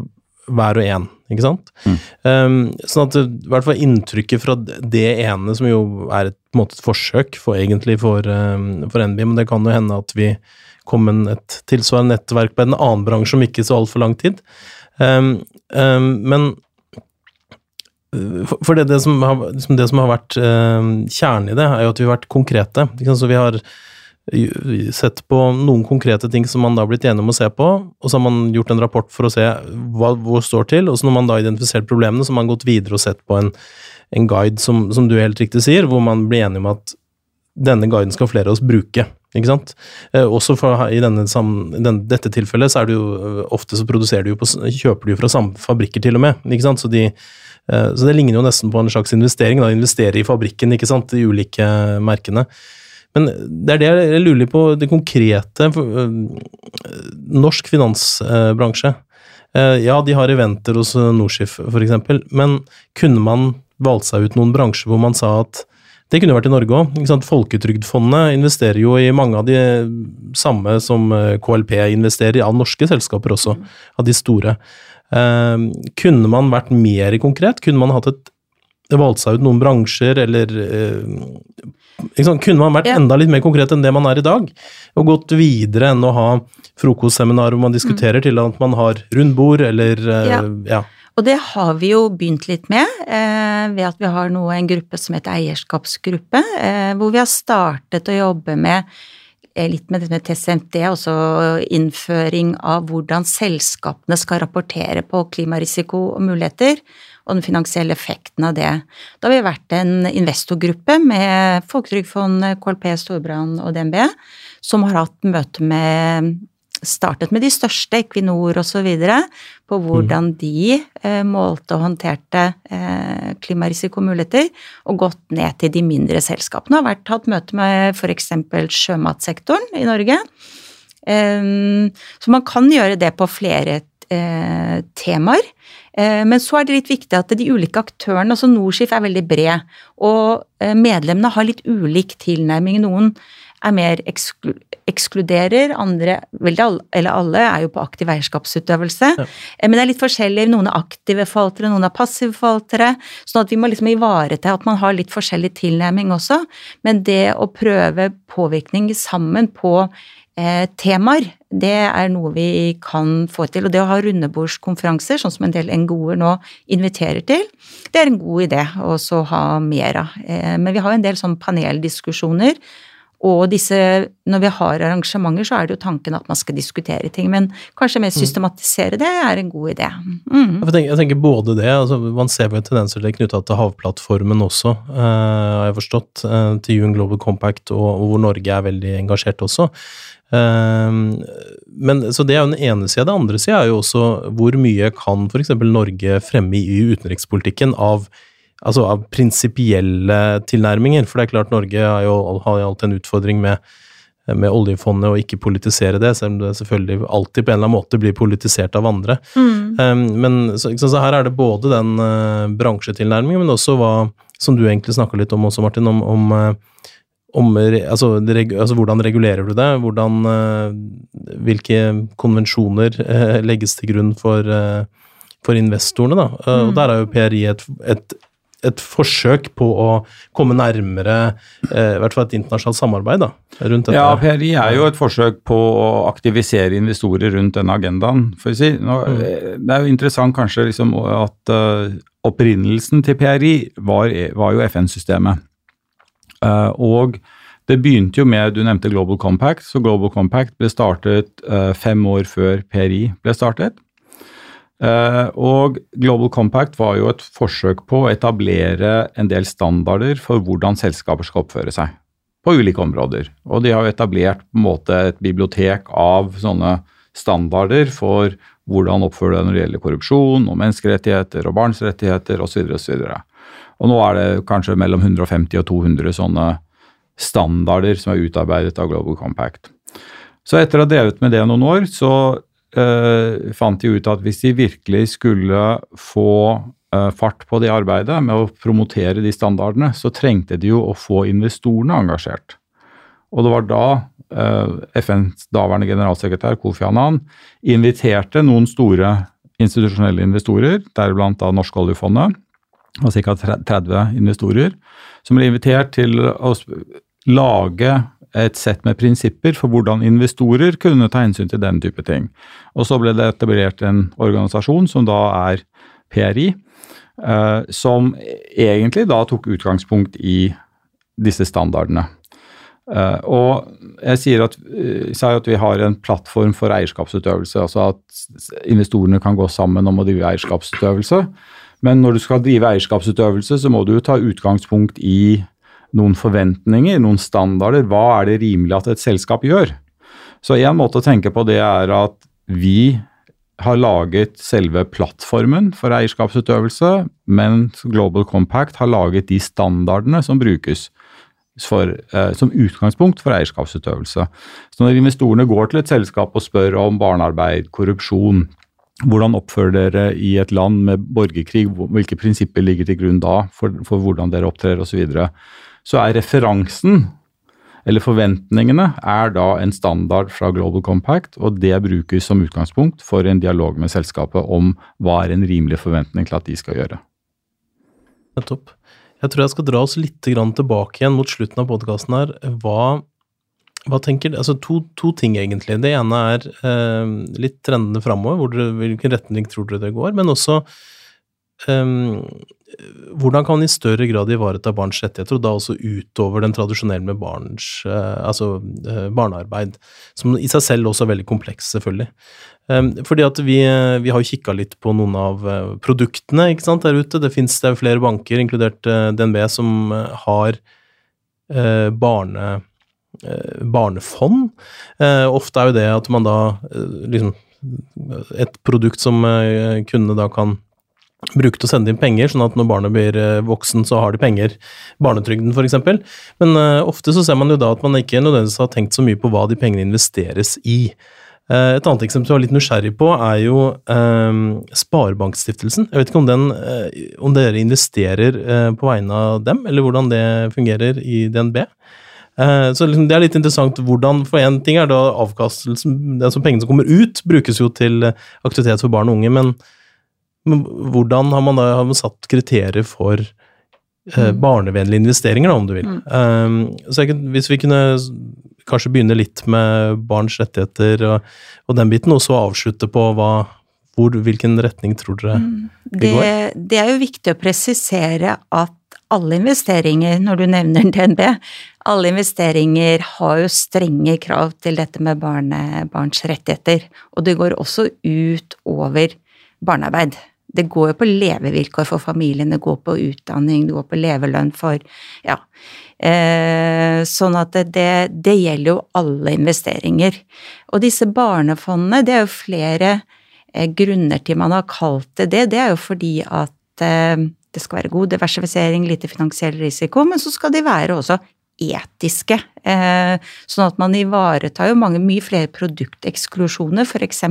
hver og en, ikke sant? Mm. Um, sånn at i hvert fall inntrykket fra det ene, som jo er et, måte, et forsøk for, egentlig for, um, for NB, men det kan jo hende at vi kom med et tilsvarende nettverk på en annen bransje om ikke så altfor lang tid. Um, men for det, det, som har, liksom det, som har, vært eh, kjernen i det, er jo at vi har vært konkrete. Så vi har sett på noen konkrete ting som man da har blitt enige om å se på, og så har man gjort en rapport for å se hva, hvor står til, og så når man da har identifisert problemene, så har man gått videre og sett på en, en guide, som, som, du helt riktig sier, hvor man blir enige om at denne guiden skal flere av oss bruke. Ikke sant? Eh, også for, i, denne, i denne, dette tilfellet så er det jo ofte så produserer du jo på, kjøper du jo fra samme fabrikker til og med, ikke sant? så de Eh, så det ligner jo nesten på en slags investering. da, Investere i fabrikken, ikke sant, de ulike merkene. Men det er det jeg lurer på, det konkrete eh, Norsk finansbransje. Eh, ja, de har eventer hos Norskif f.eks., men kunne man valgt seg ut noen bransjer hvor man sa at det kunne vært i Norge òg. Folketrygdfondet investerer jo i mange av de samme som KLP investerer i, av norske selskaper også, av de store. Eh, kunne man vært mer konkret? Kunne man hatt et valgt seg ut noen bransjer, eller liksom, Kunne man vært ja. enda litt mer konkret enn det man er i dag? Og gått videre enn å ha frokostseminar hvor man diskuterer, mm. til at man har rundbord, eller eh, ja. ja. Og det har vi jo begynt litt med, eh, ved at vi har nå en gruppe som heter eierskapsgruppe, eh, hvor vi har startet å jobbe med litt med det med TCMD, altså innføring av hvordan selskapene skal rapportere på klimarisiko og muligheter, og den finansielle effekten av det. Da har vi vært en investorgruppe med Folketrygdfondet, KLP, Storbrann og DNB, som har hatt møte med startet med de største, Equinor osv., på hvordan mm. de eh, målte og håndterte eh, klimarisikomuligheter, og gått ned til de mindre selskapene. Har vært hatt møte med f.eks. sjømatsektoren i Norge. Eh, så man kan gjøre det på flere eh, temaer. Eh, men så er det litt viktig at de ulike aktørene, altså Norskif er veldig bred, og eh, medlemmene har litt ulik tilnærming. Noen er mer eksklu ekskluderer, andre alle, eller alle er jo på aktiv eierskapsutøvelse. Ja. Eh, men det er litt forskjellig. Noen er aktive forvaltere, noen er passive forvaltere. Sånn at vi må liksom ivareta at man har litt forskjellig tilnærming også. Men det å prøve påvirkning sammen på eh, temaer, det er noe vi kan få til. Og det å ha rundebordskonferanser, sånn som en del NGO-er nå inviterer til, det er en god idé å ha mer av. Eh, men vi har jo en del sånn paneldiskusjoner og disse, når vi har arrangementer, så er det jo tanken at man skal diskutere ting. Men kanskje mer mm. systematisere det er en god idé. Mm. Jeg, tenker, jeg, tenker, både det, altså man ser jo tendenser til knytta til havplattformen også, uh, har jeg forstått. Uh, til UN Global Compact, og, og, hvor Norge er veldig engasjert også. Uh, men, så det er jo den ene sida. Det andre sida er jo også hvor mye kan f.eks. Norge fremme i utenrikspolitikken av altså av prinsipielle tilnærminger. For det er klart Norge har jo, har alltid en utfordring med med oljefondet og ikke politisere det, selv om det selvfølgelig alltid på en eller annen måte blir politisert av andre. Um, men så, så, her er det både den uh, bransjetilnærmingen, men også hva, som du egentlig snakka litt om også, Martin, om, om, uh, om altså, altså, hvordan regulerer du det? Hvordan, uh, hvilke konvensjoner legges til grunn for, for investorene? Da? Mm. Og der er jo PRI et, et et forsøk på å komme nærmere eh, i hvert fall et internasjonalt samarbeid da, rundt dette. Ja, PRI er jo et forsøk på å aktivisere investorer rundt denne agendaen. for å si. Nå, mm. Eh, det er jo interessant kanskje liksom at uh, opprinnelsen til PRI var, var jo FN-systemet. Uh, og det begynte jo med Du nevnte Global Compact. så Global Compact ble startet uh, fem år før PRI ble startet. Uh, og Global Compact var jo et forsøk på å etablere en del standarder for hvordan selskaper skal oppføre seg på ulike områder. Og de har jo etablert på en måte et bibliotek av sånne standarder for hvordan oppføre deg når det gjelder korrupsjon og menneskerettigheter og barns rettigheter osv. Og, og nå er det kanskje mellom 150 og 200 sånne standarder som er utarbeidet av Global Compact. Så etter å ha drevet med det noen år, så uh, fant de ut at hvis de virkelig skulle få uh, fart på det arbeidet med å promotere de standardene, så trengte de jo å få investorene engasjert. Og det var da eh, FNs daværende generalsekretær Kofi Annan inviterte noen store institusjonelle investorer, deriblant da Norske oljefondet, og ca. 30 investorer, som ble invitert til å lage et sett med prinsipper for hvordan investorer kunne ta hensyn til den type ting. Og så ble det etablert en organisasjon som da er PRI, eh, som egentlig da tok utgangspunkt i disse standardene. Uh, og jeg sier at, uh, sier at, vi har en plattform for eierskapsutøvelse, altså at investorene kan gå sammen om å drive eierskapsutøvelse. Men når du skal drive eierskapsutøvelse, så må du jo ta utgangspunkt i noen forventninger, noen standarder. Hva er det rimelig at et selskap gjør? Så en måte å tenke på det er at vi har laget selve plattformen for eierskapsutøvelse, mens Global Compact har laget de standardene som brukes for, eh, som utgangspunkt for eierskapsutøvelse. Så når investorene går til et selskap og spør om barnearbeid, korrupsjon, hvordan oppfører dere i et land med borgerkrig, hvilke prinsipper ligger til grunn da for, for hvordan dere opptrer osv., så, videre så er referansen, eller forventningene, er da en standard fra Global Compact, og det brukes som utgangspunkt for en dialog med selskapet om hva er en rimelig forventning til at de skal gjøre. Nettopp. Jeg tror jeg skal dra oss litt tilbake igjen mot slutten av podkasten her. Hva, hva tenker Altså to, to, ting, egentlig. Det ene er eh, litt trendene framover. Hvilken retning tror dere det går? Men også hvordan kan man i større grad ivareta barns rettigheter, og da også utover den tradisjonelle med barns, uh, altså uh, barnearbeid, som i seg selv også er veldig kompleks, selvfølgelig. Um, fordi at vi, vi har jo kikka litt på noen av produktene ikke sant, der ute. Det fins flere banker, inkludert DNB, som har barne, barnefond. ofte er jo det at man da liksom Et produkt som kundene da kan bruke til å sende inn penger, sånn at når barnet blir eh, voksen, så har de penger. Barnetrygden, f.eks. Men uh, ofte så ser man jo da at man ikke nødvendigvis har tenkt så mye på hva de pengene investeres i. Uh, et annet eksempel jeg var litt nysgjerrig på, er jo uh, Sparebankstiftelsen. Jeg vet ikke om, den, om dere investerer på vegne av dem, eller hvordan det fungerer i DNB. Så liksom, Det er litt interessant hvordan For én ting er da avkastelsen, altså pengene som kommer ut, brukes jo til aktivitet for barn og unge, men men hvordan har man da har man satt kriterier for eh, mm. barnevennlige investeringer, da, om du vil? Mm. Um, så jeg, hvis vi kunne kanskje begynne litt med barns rettigheter og, og den biten, og så avslutte på hva, hvor, hvilken retning tror dere mm. det, går? Det er jo viktig å presisere at alle investeringer, når du nevner DNB, alle investeringer har jo strenge krav til dette med barne, barns rettigheter. Og det går også ut over barnearbeid. Det går jo på levevilkår for familien, det går på utdanning, det går på levelønn for Ja. Eh, sånn at det, det, gjelder jo alle investeringer. Og disse barnefondene, det er jo flere eh, grunner til man har kalt det det. Det er jo fordi at eh, det skal være god diversifisering, lite finansiell risiko, men så skal de være også etiske. Eh, sånn at man ivaretar jo mange mye flere produkteksklusjoner, f.eks.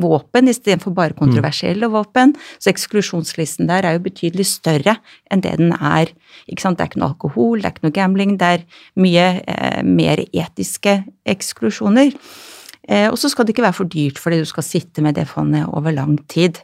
våpen istedenfor bare mm. kontroversielle våpen. Så eksklusjonslisten der er jo betydelig større enn det den er. Ikke sant? Det er ikke noe alkohol, det er ikke noe gambling, det er mye eh, mer etiske eksklusjoner. Eh, og så skal det ikke være for dyrt fordi du skal sitte med det fondet over lang tid.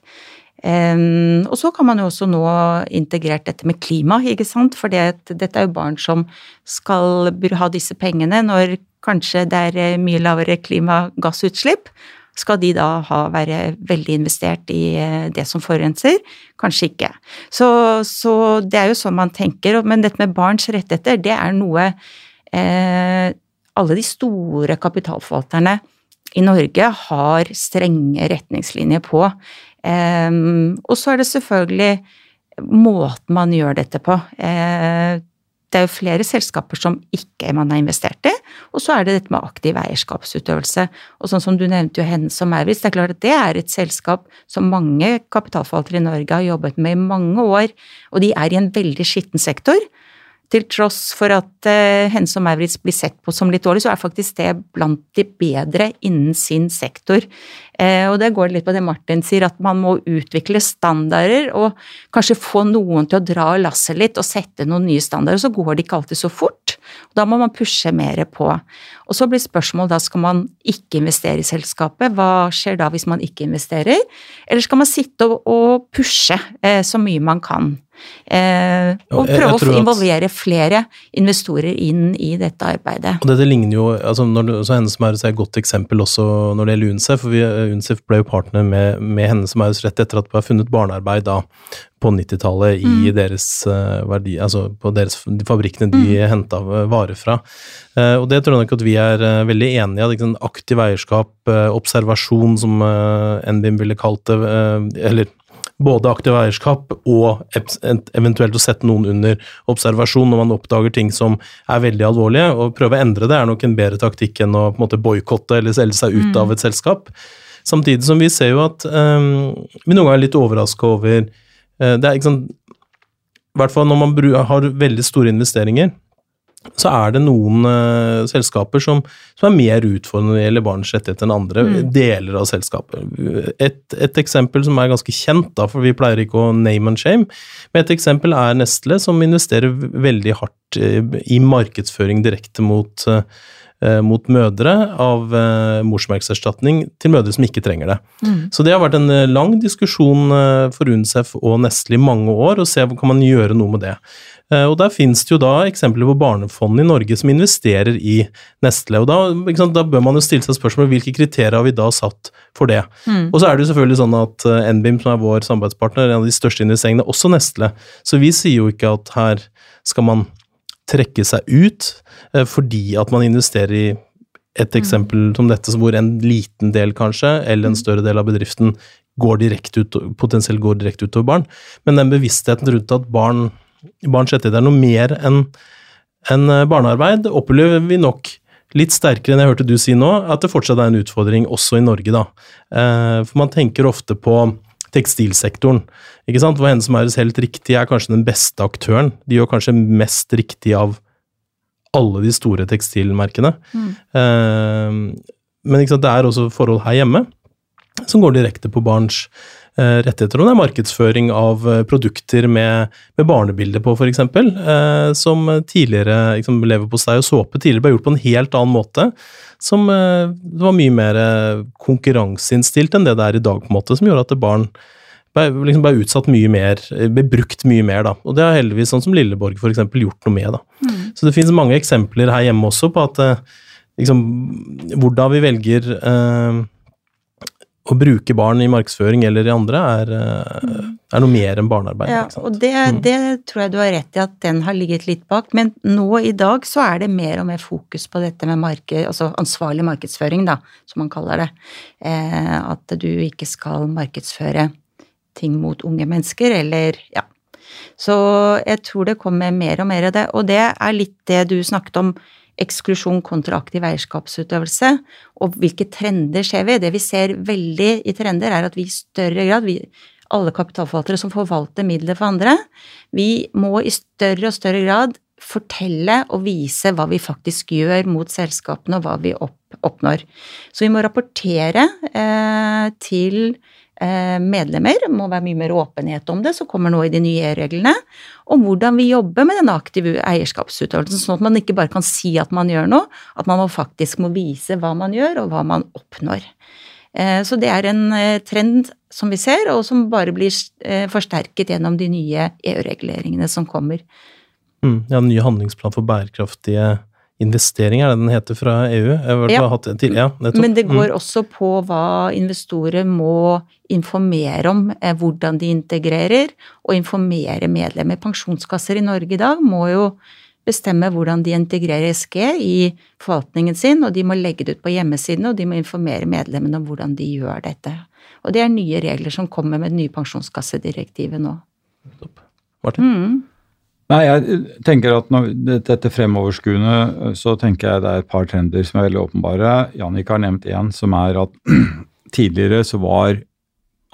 Og så kan man jo også nå integrert dette med klima, ikke sant, for dette er jo barn som skal ha disse pengene når kanskje det er eh, mye lavere klimagassutslipp. Skal de da ha, være veldig investert i eh, det som forurenser? Kanskje ikke. Så, så, det er jo sånn man tenker. Men dette med barns rettigheter, det er noe eh, alle de store kapitalforvalterne i Norge har strenge retningslinjer på. Um, og så er det selvfølgelig måten man gjør dette på. Uh, det er jo flere selskaper som ikke man har investert i, og så er det dette med aktiv eierskapsutøvelse. Og sånn som du nevnte jo Hennes og Maurits, det er klart at det er et selskap som mange kapitalforvaltere i Norge har jobbet med i mange år, og de er i en veldig skitten sektor. Til tross for at uh, Hense og Maurits blir sett på som litt dårlig, så er faktisk det blant de bedre innen sin sektor. Uh, og det går litt på det Martin sier, at man må utvikle standarder og kanskje få noen til å dra lasset litt og sette noen nye standarder. Så går det ikke alltid så fort. og Da må man pushe mer på. Og så blir spørsmålet da skal man ikke investere i selskapet. Hva skjer da hvis man ikke investerer? Eller skal man sitte og, og pushe uh, så mye man kan? Eh, og prøve å involvere flere investorer inn i dette arbeidet. Og Dette ligner jo, altså når så Hennes Maurits er et godt eksempel også når det gjelder UNICEF. for vi, UNICEF ble jo partner med, med Hennes Maurits rett etter at det var funnet barnearbeid da på 90-tallet i mm. deres uh, verdi, altså på deres, de fabrikkene de mm. henta varer fra. Uh, og det tror jeg nok at vi er veldig enige i. Liksom, aktiv eierskap, observasjon som NBIM ville kalt det, eller både aktiv eierskap og eventuelt å sette noen under observasjon når man oppdager ting som er veldig alvorlige. Å Prøve å endre det er nok en bedre taktikk enn å på en måte boikotte eller selge seg ut mm. av et selskap. Samtidig som vi ser jo at um, vi noen ganger er litt overraska over uh, det er ikke sånn, I hvert fall når man har veldig store investeringer, så er det noen uh, selskaper som, som, er mer utfordrende når det gjelder barns rettigheter enn andre mm. deler av selskapet. Et, et, eksempel som er ganske kjent, da, for vi pleier ikke å name and shame, men et eksempel er Nestle, som investerer veldig hardt uh, i markedsføring direkte mot uh, mot mødre av morsmelkerstatning til mødre som ikke trenger det. Mm. Så det har vært en lang diskusjon for UNICEF og Nestle i mange år, å se om kan man gjøre noe med det. Eh, og Der finnes det jo da eksempler på barnefond i Norge som investerer i Nestle. og Da, sant, da bør man jo stille seg spørsmål hvilke kriterier har vi da satt for det. Mm. Og så er det jo selvfølgelig sånn at eh, NBIM, som er vår samarbeidspartner, er en av de største investeringene, også Nestle. Så vi sier jo ikke at her skal man trekke seg ut eh, fordi at man investerer i et mm. eksempel som dette, hvor en liten del kanskje, eller en mm. større del av bedriften går direkte ut, potensielt går direkte utover barn. Men den bevisstheten rundt at barn barns rettigheter er noe mer enn en eh, barnearbeid, opplever vi nok litt sterkere enn jeg hørte du si nå, at det fortsatt er en utfordring også i Norge, da. Eh, for man tenker ofte på tekstilsektoren, ikke sant, hvor som er helt riktig er kanskje den beste aktøren. De gjør kanskje mest riktig av alle de store tekstilmerkene. Mm. Eh, men det er også forhold her hjemme som går direkte på barns rettigheter. Og det er markedsføring av eh, produkter med, med barnebilde på, f.eks. Eh, som tidligere liksom, Leverpostei og såpe tidligere ble gjort på en helt annen måte. Som eh, var mye mer eh, konkurranseinnstilt enn det det er i dag, på en måte, som gjorde at barn ble, liksom ble utsatt mye mer, ble brukt mye mer. da. Og det har heldigvis sånn som Lilleborg eksempel, gjort noe med. da. Mm. Så det finnes mange eksempler her hjemme også på at liksom, hvordan vi velger eh, å bruke barn i markedsføring eller i andre er, eh, er noe mer enn barnearbeid. Ja, og det, mm. det, tror jeg du har rett i at den har ligget litt bak, men nå i dag så er det mer og mer fokus på dette med marked, altså ansvarlig markedsføring, da, som man kaller det. Eh, at du ikke skal markedsføre ting mot unge mennesker, eller ja. Så jeg tror det kommer mer og mer av det, og det er litt det du snakket om eksklusjon kontra aktiv eierskapsutøvelse, og hvilke trender ser vi? Det vi ser veldig i trender, er at vi i større grad, vi, alle kapitalforvaltere som forvalter midler for andre, vi må i større og større grad fortelle og vise hva vi faktisk gjør mot selskapene, og hva vi opp, oppnår. Så vi må rapportere eh, til medlemmer, det må være mye mer åpenhet om det, som kommer nå i de nye reglene, om hvordan vi jobber med den aktive eierskapsutøvelsen, sånn at man ikke bare kan si at man gjør noe, at man faktisk må vise hva man gjør, og hva man oppnår. Eh, så det er en eh, trend som vi ser, og som bare blir eh, forsterket gjennom de nye EU-reguleringene som kommer. Mm, ja, Ny handlingsplan for bærekraftige investeringer, er det den heter fra EU? Ja. Ja Men det går mm. også på hva investorer må informere om, hvordan de integrerer, og informere medlemmer. Pensjonskasser i Norge i dag må jo bestemme hvordan de integrerer SG i forvaltningen sin, og de må legge det ut på hjemmesiden, og de må informere medlemmene om hvordan de gjør dette. Og det er nye regler som kommer med det nye pensjonskassedirektivet nå. Martin? Mm. Nei, jeg tenker at når dette fremoverskuende, så tenker jeg det er et par trender som er veldig åpenbare. Jannik har nevnt én, som er at *clears throat* tidligere så var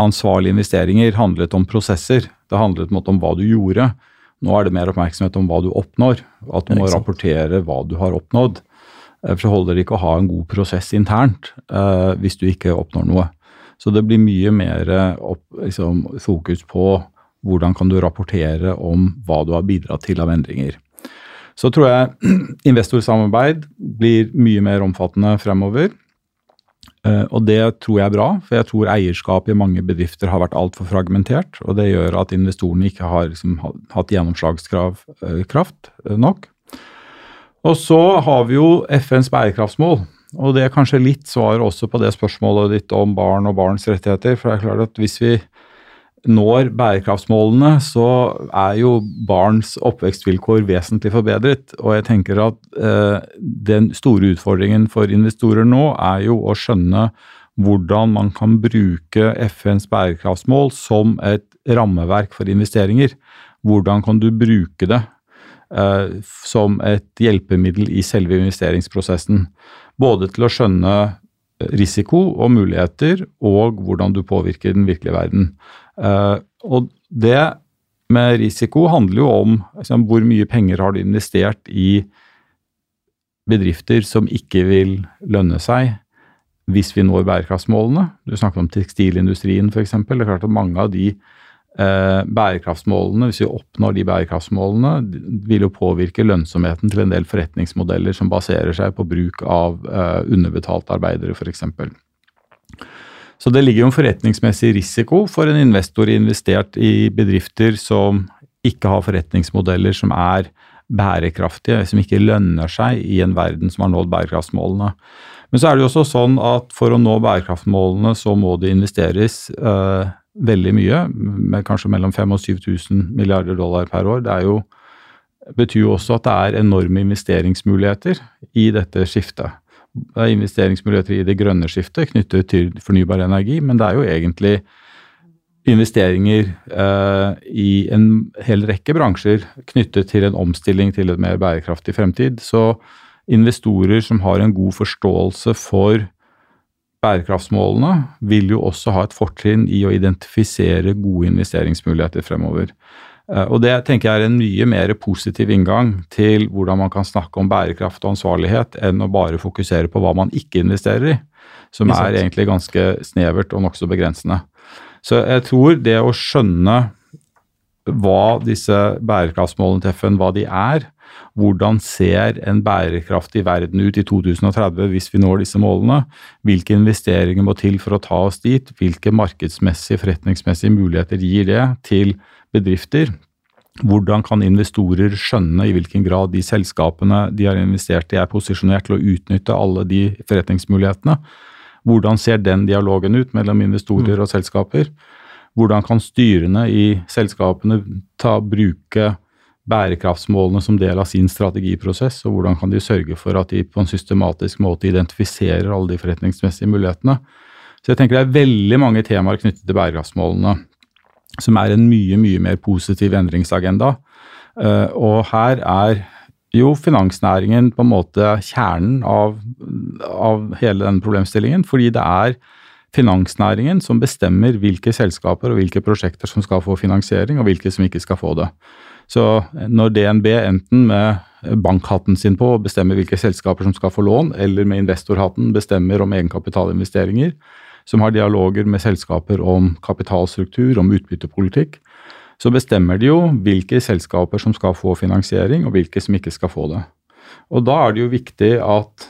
ansvarlige investeringer handlet om prosesser. Det handlet om hva du gjorde. Nå er det mer oppmerksomhet om hva du oppnår, at du må rapportere hva du har oppnådd. Eh, for så holder det ikke å ha en god prosess internt uh, hvis du ikke oppnår noe. Så det blir mye mer opp, liksom, fokus på hvordan kan du rapportere om hva du har bidratt til av endringer. Så tror jeg *clears throat* investorsamarbeid blir mye mer omfattende fremover. Uh, og det tror jeg er bra, for jeg tror eierskapet i mange bedrifter har vært altfor fragmentert. Og det gjør at investorene ikke har liksom, hatt gjennomslagskraft uh, nok. Og så har vi jo FNs bærekraftsmål. Og det er kanskje litt svar også på det spørsmålet ditt om barn og barns rettigheter. For det er klart at hvis vi når bærekraftsmålene, så er jo barns oppvekstvilkår vesentlig forbedret. Og jeg tenker at eh, den store utfordringen for investorer nå er jo å skjønne hvordan man kan bruke FNs bærekraftsmål som et rammeverk for investeringer. Hvordan kan du bruke det eh, som et hjelpemiddel i selve investeringsprosessen? Både til å skjønne risiko og muligheter, og hvordan du påvirker den virkelige verden. Uh, og det med risiko handler jo om liksom, hvor mye penger har du investert i bedrifter som ikke vil lønne seg hvis vi når bærekraftsmålene. Du snakker om tekstilindustrien f.eks. Det er klart at mange av de eh, bærekraftsmålene, hvis vi oppnår de bærekraftsmålene, vil jo påvirke lønnsomheten til en del forretningsmodeller som baserer seg på bruk av eh, underbetalte arbeidere f.eks. Så det ligger jo en forretningsmessig risiko for en investor investert i bedrifter som ikke har forretningsmodeller som er bærekraftige, som ikke lønner seg i en verden som har nådd bærekraftsmålene. Men så er det jo også sånn at for å nå bærekraftsmålene så må det investeres uh, veldig mye, med kanskje mellom 5000 og 7000 milliarder dollar per år. Det jo, betyr jo også at det er enorme investeringsmuligheter i dette skiftet. Det er investeringsmuligheter i det grønne skiftet knyttet til fornybar energi, men det er jo egentlig investeringer eh, i en hel rekke bransjer knyttet til en omstilling til en mer bærekraftig fremtid. Så investorer som har en god forståelse for bærekraftsmålene, vil jo også ha et fortrinn i å identifisere gode investeringsmuligheter fremover. Eh, og Det tenker jeg er en mye mer positiv inngang til hvordan man kan snakke om bærekraft og ansvarlighet, enn å bare fokusere på hva man ikke investerer i, som er egentlig ganske snevert og nokså begrensende. Så jeg tror det å skjønne hva disse bærekraftsmålene til FN hva de er, hvordan ser en bærekraftig verden ut i 2030 hvis vi når disse målene? Hvilke investeringer må til for å ta oss dit? Hvilke markedsmessige, forretningsmessige muligheter gir det til bedrifter. Hvordan kan investorer skjønne i hvilken grad de selskapene de har investert i, er posisjonert til å utnytte alle de forretningsmulighetene? Hvordan ser den dialogen ut mellom investorer mm. og selskaper? Hvordan kan styrene i selskapene ta, bruke bærekraftsmålene som del av sin strategiprosess, og hvordan kan de sørge for at de på en systematisk måte identifiserer alle de forretningsmessige mulighetene? Så jeg tenker det er veldig mange temaer knyttet til bærekraftsmålene som er en mye, mye mer positiv endringsagenda. Eh, og her er jo finansnæringen på en måte kjernen av, av hele denne problemstillingen. Fordi det er finansnæringen som bestemmer hvilke selskaper og hvilke prosjekter som skal få finansiering, og hvilke som ikke skal få det. Så når DNB enten med bankhatten sin på bestemmer hvilke selskaper som skal få lån, eller med investorhatten bestemmer om egenkapitalinvesteringer, som har dialoger med selskaper om kapitalstruktur, om utbyttepolitikk, så bestemmer de jo hvilke selskaper som skal få finansiering, og hvilke som ikke skal få det. Og da er det jo viktig at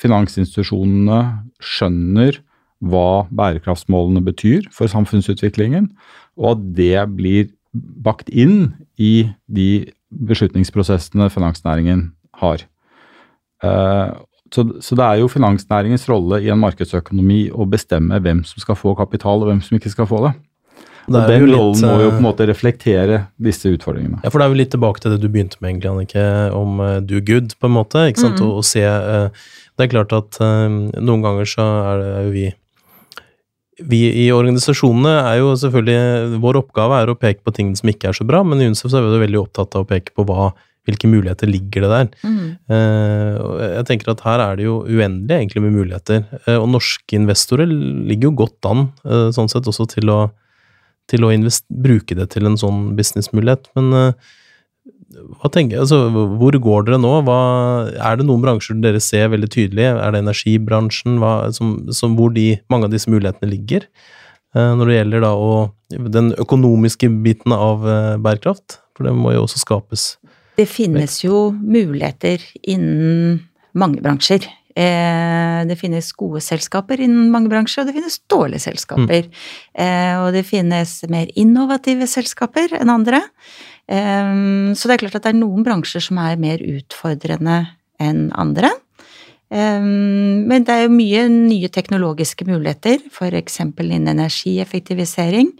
finansinstitusjonene skjønner hva bærekraftsmålene betyr for samfunnsutviklingen, og at det blir bakt inn i de beslutningsprosessene finansnæringen har. Eh, så, så, det er jo finansnæringens rolle i en markedsøkonomi å bestemme hvem som skal få kapital, og hvem som ikke skal få det. Og Den rollen må jo på en eh, måte reflektere disse utfordringene. Ja, for det er jo litt tilbake til det du begynte med, egentlig, Annike, om uh, do good, på en måte. ikke sant, mm -hmm. å se uh, Det er klart at uh, noen ganger så er, det, jo vi vi i organisasjonene er jo selvfølgelig Vår oppgave er å peke på ting som ikke er så bra, men i UNICEF så er vi veldig opptatt av å peke på hva, hvilke muligheter ligger det der. Mm. Uh, jeg tenker at her er det jo uendelig egentlig med muligheter. Uh, og norske investorer ligger jo godt an uh, sånn sett også til å til å bruke det til en sånn businessmulighet. Men tenker, altså, hvor går dere nå? Hva, er det noen bransjer dere ser veldig tydelig? Er det energibransjen hva, som, som, hvor de, mange av disse mulighetene ligger? Uh, når det gjelder da å, den økonomiske biten av uh, bærekraft, for det må jo også skapes. Det finnes jo muligheter innen mange bransjer. Eh, det finnes gode selskaper innen mange bransjer, og det finnes dårlige selskaper. Mm. Eh, og det finnes mer innovative selskaper enn andre. Eh, så det er klart at det er noen bransjer som er mer utfordrende enn andre. Men det er jo mye nye teknologiske muligheter, f.eks. innen energieffektivisering,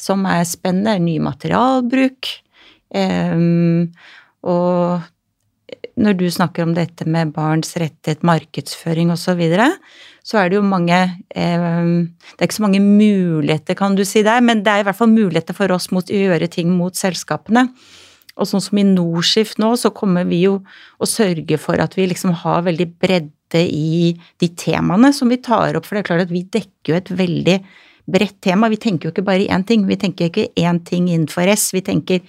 som er spennende. Ny materialbruk. Og når du snakker om dette med barns rettighet, markedsføring osv., så, videre, så er det jo mange eh, Det er ikke så mange muligheter, kan du si der, men det er i hvert fall muligheter for oss mot å gjøre ting mot selskapene. Og sånn som i Norskift nå, så kommer vi jo å sørge for at vi liksom har veldig bredde i de temaene som vi tar opp, for det er klart at vi dekker jo et veldig bredt tema. Vi tenker jo ikke bare i én ting, vi tenker ikke én ting innenfor S, vi tenker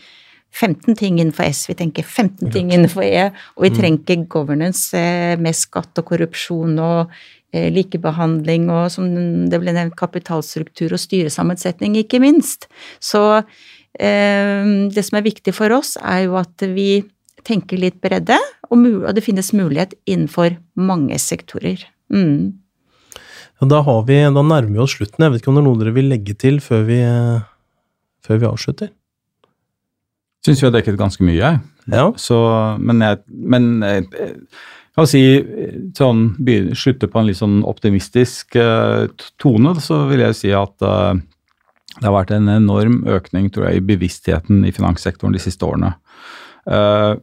15 ting innenfor S, vi tenker 15 ting innenfor E, og vi mm. trenger governance eh, med skatt og korrupsjon og eh, likebehandling og som det ble nevnt, kapitalstruktur og styresammensetning, ikke minst. Så eh, det som er viktig for oss, er jo at vi tenker litt bredde, og, det finnes mulighet innenfor mange sektorer. Mm. Da, vi, da, nærmer vi oss slutten. Jeg vet ikke om det er noe dere vil legge til før vi, før vi avslutter? Syns vi har dekket ganske mye, jeg. Ja. Så, men jeg, men jeg, kan si sånn, slutte på en litt sånn optimistisk uh, tone, så vil jeg si at uh, det har vært en enorm økning tror jeg, i bevisstheten i finanssektoren de siste årene. Uh,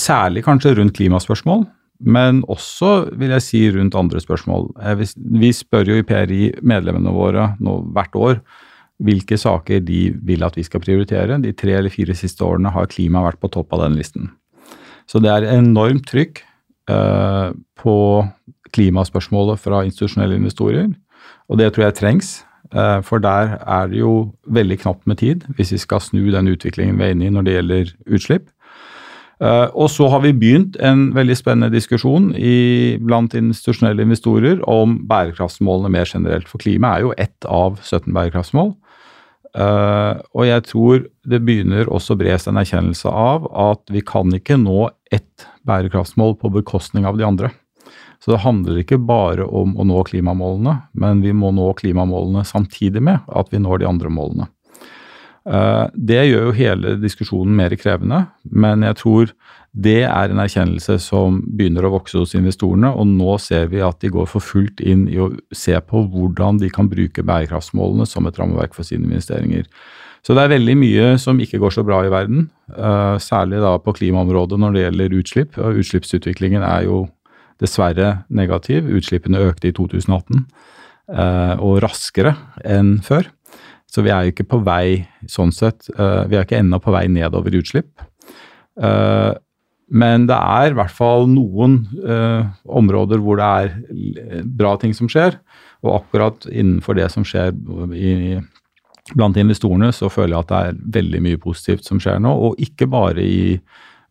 særlig kanskje rundt klimaspørsmål, men også vil jeg si rundt andre spørsmål. vi spør jo i PRI medlemmene våre nå hvert år hvilke saker de vil at vi skal prioritere. De tre eller fire siste årene har klima vært på topp av den listen. Så det er enormt trykk uh, på klimaspørsmålet fra institusjonelle investorer, og det tror jeg trengs. Uh, for der er det jo veldig knapt med tid hvis vi skal snu den utviklingen vi er inne i når det gjelder utslipp. Uh, og så har vi begynt en veldig spennende diskusjon i, blant institusjonelle investorer om bærekraftsmålene mer generelt. For klima er jo ett av 17 bærekraftsmål. Uh, og jeg tror det begynner også å bre seg en erkjennelse av at vi kan ikke nå ett bærekraftsmål på bekostning av de andre. Så det handler ikke bare om å nå klimamålene, men vi må nå klimamålene samtidig med at vi når de andre målene. Uh, det gjør jo hele diskusjonen mer krevende, men jeg tror det er en erkjennelse som begynner å vokse hos investorene, og nå ser vi at de går for fullt inn i å se på hvordan de kan bruke bærekraftsmålene som et rammeverk for sine investeringer. Så det er veldig mye som ikke går så bra i verden, uh, særlig da på klimaområdet når det gjelder utslipp. Og utslippsutviklingen er jo dessverre negativ. Utslippene økte i 2018, uh, eh, og raskere enn før. Så vi er jo ikke på vei sånn sett. Uh, vi er ikke ennå på vei nedover i utslipp. Men det er i hvert fall noen eh, områder hvor det er bra ting som skjer. Og akkurat innenfor det som skjer i, blant investorene så føler jeg at det er veldig mye positivt som skjer nå. Og ikke bare i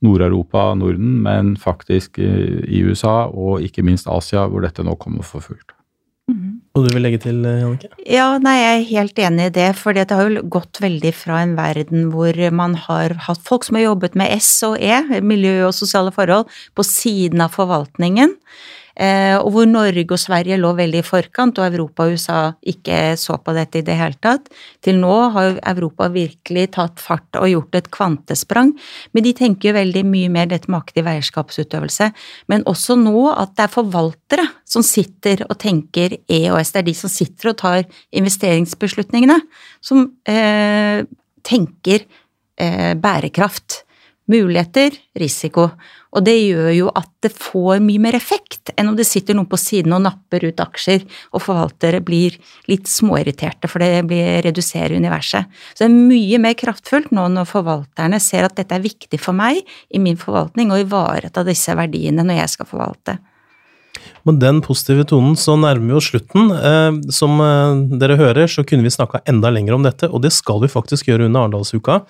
Nord-Europa, Norden, men faktisk i USA og ikke minst Asia, hvor dette nå kommer for fullt. Og du vil legge til, Jannicke? Ja, nei, jeg er helt enig i det. For det har jo gått veldig fra en verden hvor man har hatt folk som har jobbet med S og E, miljø og sosiale forhold, på siden av forvaltningen. Eh, og hvor Norge og Sverige lå veldig i forkant, og Europa og USA ikke så på dette i det hele tatt. Til nå har Europa virkelig tatt fart og gjort et kvantesprang, men de tenker jo veldig mye mer dette med aktiv eierskapsutøvelse. Men også nå at det er forvaltere som sitter og tenker EOS, det er de som sitter og tar investeringsbeslutningene, som eh, tenker eh, bærekraft. Muligheter, risiko. Og det gjør jo at det får mye mer effekt enn om det sitter noen på siden og napper ut aksjer, og forvaltere blir litt småirriterte for det blir reduserer universet. Så det er mye mer kraftfullt nå når forvalterne ser at dette er viktig for meg i min forvaltning, og ivareta disse verdiene når jeg skal forvalte. Med den positive tonen så nærmer vi oss slutten. Eh, som eh, dere hører, så kunne vi snakka enda lenger om dette, og det skal vi faktisk gjøre under Arendalsuka.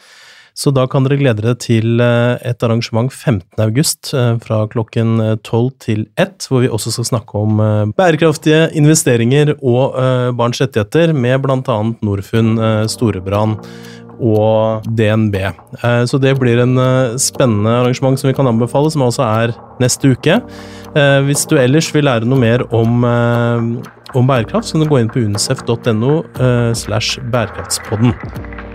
Så da kan dere glede dere til eh, et arrangement 15. august eh, fra klokken 12 eh, til 1, hvor vi også skal snakke om bærekraftige investeringer og barns rettigheter, med bl.a. Norfund, Storebrand og DNB. Så det blir en spennende arrangement som vi kan anbefale, som også er neste uke. Hvis du ellers vil lære noe mer om, om bærekraft, så kan du gå inn på unicef.no slash bærekraftspodden.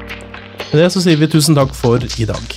Med det så sier vi tusen takk for i dag.